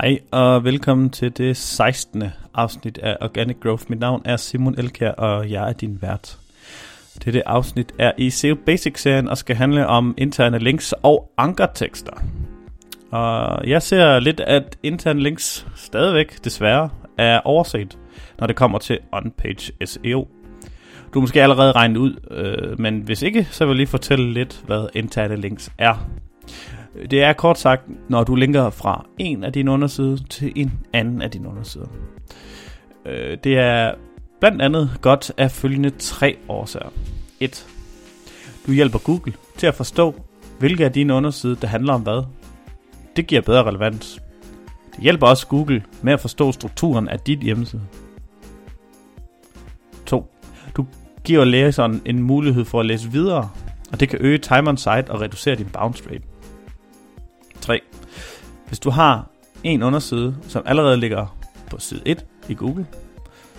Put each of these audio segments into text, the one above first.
Hej og velkommen til det 16. afsnit af Organic Growth. Mit navn er Simon Elkær, og jeg er din vært. Dette afsnit er i SEO Basics-serien og skal handle om interne links og ankertekster. Og jeg ser lidt, at interne links stadigvæk desværre er overset, når det kommer til on-page SEO. Du måske allerede regnet ud, øh, men hvis ikke, så vil jeg lige fortælle lidt, hvad interne links er. Det er kort sagt, når du linker fra en af dine undersider til en anden af dine undersider. Øh, det er blandt andet godt af følgende tre årsager. 1. Du hjælper Google til at forstå, hvilke af dine undersider, der handler om hvad. Det giver bedre relevans. Det hjælper også Google med at forstå strukturen af dit hjemmeside. 2. Du giver læseren en mulighed for at læse videre, og det kan øge time on site og reducere din bounce rate. 3. Hvis du har en underside, som allerede ligger på side 1 i Google,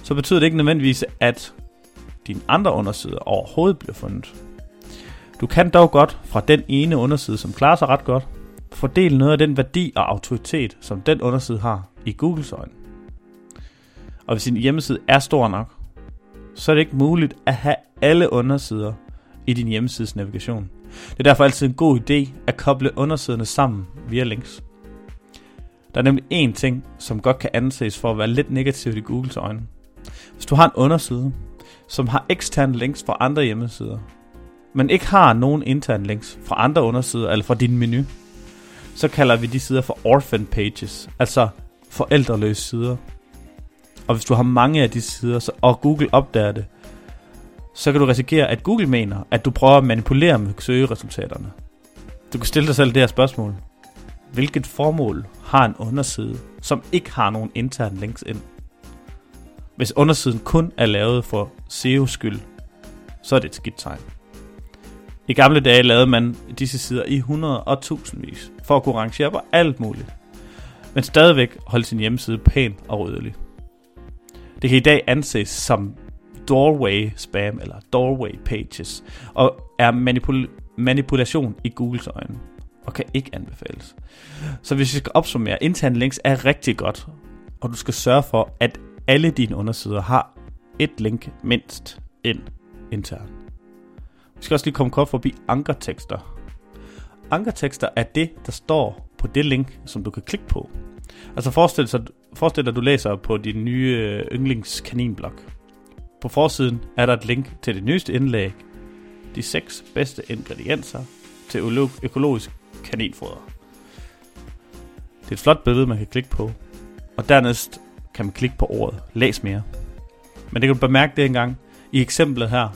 så betyder det ikke nødvendigvis, at dine andre undersider overhovedet bliver fundet. Du kan dog godt fra den ene underside, som klarer sig ret godt, fordele noget af den værdi og autoritet, som den underside har i Googles øjne. Og hvis din hjemmeside er stor nok, så er det ikke muligt at have alle undersider i din hjemmesides navigation. Det er derfor altid en god idé at koble undersiderne sammen via links. Der er nemlig én ting, som godt kan anses for at være lidt negativt i Googles øjne. Hvis du har en underside, som har eksterne links fra andre hjemmesider, men ikke har nogen interne links fra andre undersider eller fra din menu, så kalder vi de sider for orphan pages, altså forældreløse sider. Og hvis du har mange af de sider, så, og Google opdager det, så kan du risikere, at Google mener, at du prøver at manipulere med søgeresultaterne. Du kan stille dig selv det her spørgsmål. Hvilket formål har en underside, som ikke har nogen intern links ind? Hvis undersiden kun er lavet for SEO skyld, så er det et skidt tegn. I gamle dage lavede man disse sider i 100 og tusindvis, for at kunne rangere på alt muligt. Men stadigvæk holde sin hjemmeside pæn og rødelig. Det kan i dag anses som doorway spam eller doorway pages, og er manipul- manipulation i Googles øjne, og kan ikke anbefales. Så hvis vi skal opsummere, interne links er rigtig godt, og du skal sørge for, at alle dine undersider har et link mindst ind intern. Vi skal også lige komme kort forbi ankertekster. Ankertekster er det, der står på det link, som du kan klikke på. Altså forestil dig, forestil dig at du læser på din nye øh, yndlingskaninblog. På forsiden er der et link til det nyeste indlæg, de seks bedste ingredienser til økologisk kaninfoder. Det er et flot billede, man kan klikke på, og dernæst kan man klikke på ordet læs mere. Men det kan du bemærke det engang. I eksemplet her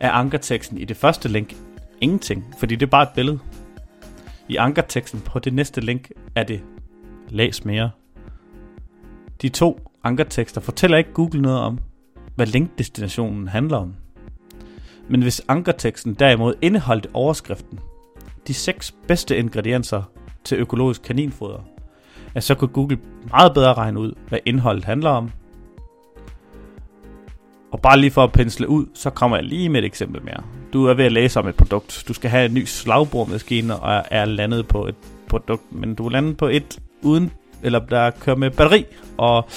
er ankerteksten i det første link ingenting, fordi det er bare et billede. I ankerteksten på det næste link er det læs mere. De to ankertekster fortæller ikke Google noget om, hvad linkdestinationen handler om. Men hvis ankerteksten derimod indeholdt overskriften, de seks bedste ingredienser til økologisk kaninfoder, at så kunne Google meget bedre regne ud, hvad indholdet handler om. Og bare lige for at pensle ud, så kommer jeg lige med et eksempel mere. Du er ved at læse om et produkt. Du skal have en ny slagbordmaskine og er landet på et produkt, men du er landet på et uden, eller der kører med batteri, og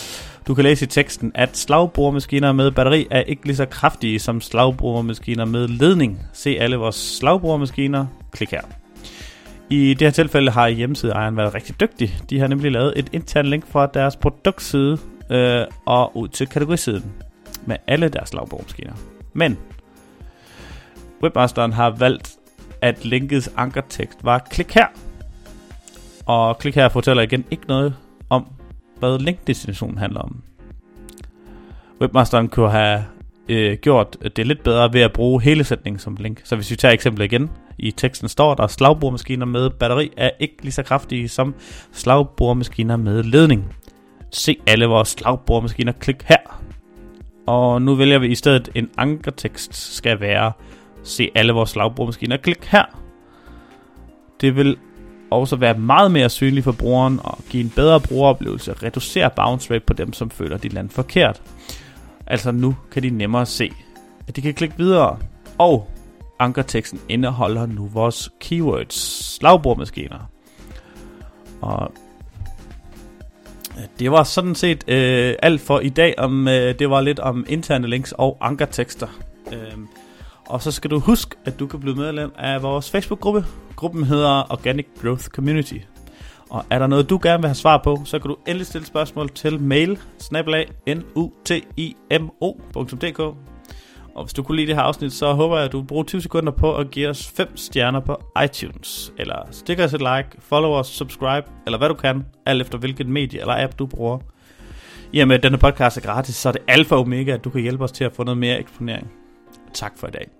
du kan læse i teksten, at slagboremaskiner med batteri er ikke lige så kraftige som slagboremaskiner med ledning. Se alle vores slagboremaskiner. Klik her. I det her tilfælde har hjemmesideejeren været rigtig dygtig. De har nemlig lavet et intern link fra deres produktside øh, og ud til kategorisiden med alle deres slagboremaskiner. Men webmasteren har valgt, at linkets ankertekst var klik her. Og klik her fortæller igen ikke noget om, hvad linkdestinationen handler om. Webmasteren kunne have øh, gjort det lidt bedre ved at bruge hele sætningen som link. Så hvis vi tager eksemplet igen, i teksten står der, slagboremaskiner med batteri er ikke lige så kraftige som slagboremaskiner med ledning. Se alle vores slagboremaskiner, klik her. Og nu vælger vi i stedet en ankertekst skal være, se alle vores slagboremaskiner, klik her. Det vil også være meget mere synlig for brugeren og give en bedre brugeroplevelse og reducere bounce rate på dem, som føler, de lander forkert. Altså nu kan de nemmere se, at de kan klikke videre. Og ankerteksten indeholder nu vores keywords, slagbordmaskiner. Og øh, Det var sådan set øh, alt for i dag. Om øh, Det var lidt om interne links og ankertekster. Øh, og så skal du huske, at du kan blive medlem af vores Facebook-gruppe. Gruppen hedder Organic Growth Community. Og er der noget, du gerne vil have svar på, så kan du endelig stille spørgsmål til mail nutimmo.dk Og hvis du kunne lide det her afsnit, så håber jeg, at du bruger 20 sekunder på at give os 5 stjerner på iTunes. Eller stikker os et like, follow os, subscribe, eller hvad du kan, alt efter hvilket medie eller app du bruger. I og med, at denne podcast er gratis, så er det alfa og omega, at du kan hjælpe os til at få noget mere eksponering. Tak for i dag.